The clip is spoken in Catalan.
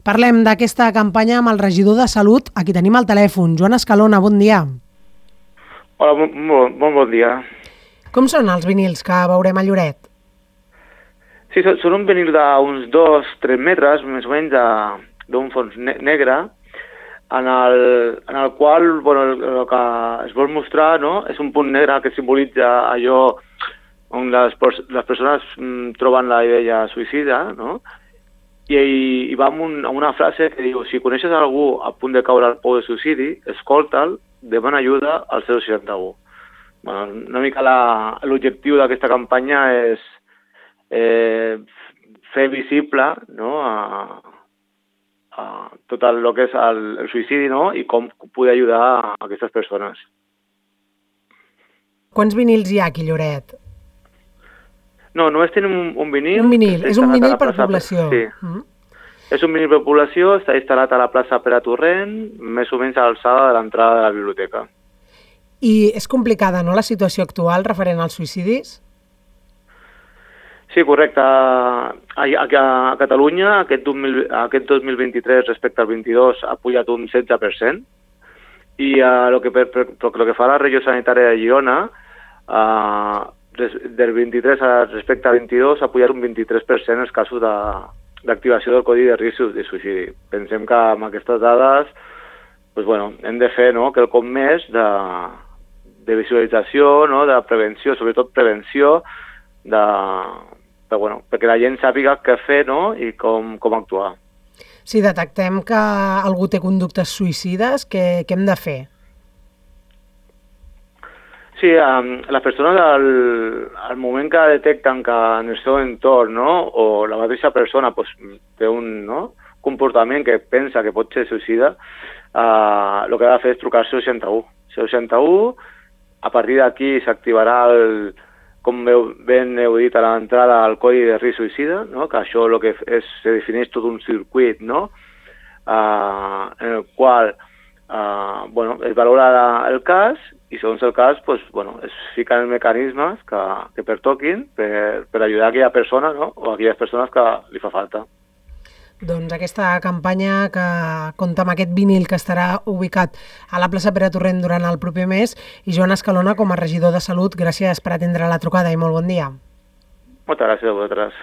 Parlem d'aquesta campanya amb el regidor de Salut, a qui tenim al telèfon. Joan Escalona, bon dia. Hola, molt, molt, molt bon dia. Com són els vinils que veurem a Lloret? Sí, són, són un vinil d'uns 2-3 metres, més o menys, d'un fons ne negre, en el, en el qual bueno, el, el que es vol mostrar no, és un punt negre que simbolitza allò on les, les persones mm, troben la idea suïcida, no? I, i va amb, un, amb una frase que diu si coneixes algú a punt de caure al pou de suïcidi, escolta'l, demana ajuda al 061. Bueno, una mica l'objectiu d'aquesta campanya és eh, fer visible no, a, a tot el, el que és el, el suïcidi no, i com poder ajudar a aquestes persones. Quants vinils hi ha aquí, Lloret? No, només tenim un, un vinil. Un vinil, és un vinil per població. Sí. Mm -hmm. És un vinil per població, està instal·lat a la plaça Pere Torrent, més o menys a l'alçada de l'entrada de la biblioteca. I és complicada, no?, la situació actual referent als suïcidis? Sí, correcte. A, a, a Catalunya aquest, 2000, aquest 2023 respecte al 22 ha pujat un 16% i uh, lo que, per, per, lo que fa la regió sanitària de Girona uh, del 23 respecte al 22 ha pujat un 23% els casos d'activació de, del codi de risc de suïcidi. Pensem que amb aquestes dades pues, bueno, hem de fer no, que el cop més de, de visualització, no, de prevenció, sobretot prevenció, de, de, bueno, perquè la gent sàpiga què fer no, i com, com actuar. Si detectem que algú té conductes suïcides, què, què hem de fer? Sí, um, les persones al, al moment que detecten que en el seu entorn no, o la mateixa persona pues, té un no, comportament que pensa que pot ser suïcida, uh, el que ha de fer és trucar al 61. 61, a partir d'aquí s'activarà el, com ben heu dit a l'entrada, el codi de risc suïcida, no? que això el que és, se defineix tot un circuit, no? uh, en el qual uh, bueno, es valora el cas i segons el cas pues, bueno, es fiquen mecanismes que, que pertoquin per, per ajudar aquella persona no? o aquelles persones que li fa falta. Doncs aquesta campanya que compta amb aquest vinil que estarà ubicat a la plaça Pere Torrent durant el proper mes i Joan Escalona com a regidor de Salut, gràcies per atendre la trucada i molt bon dia. Moltes gràcies a vosaltres.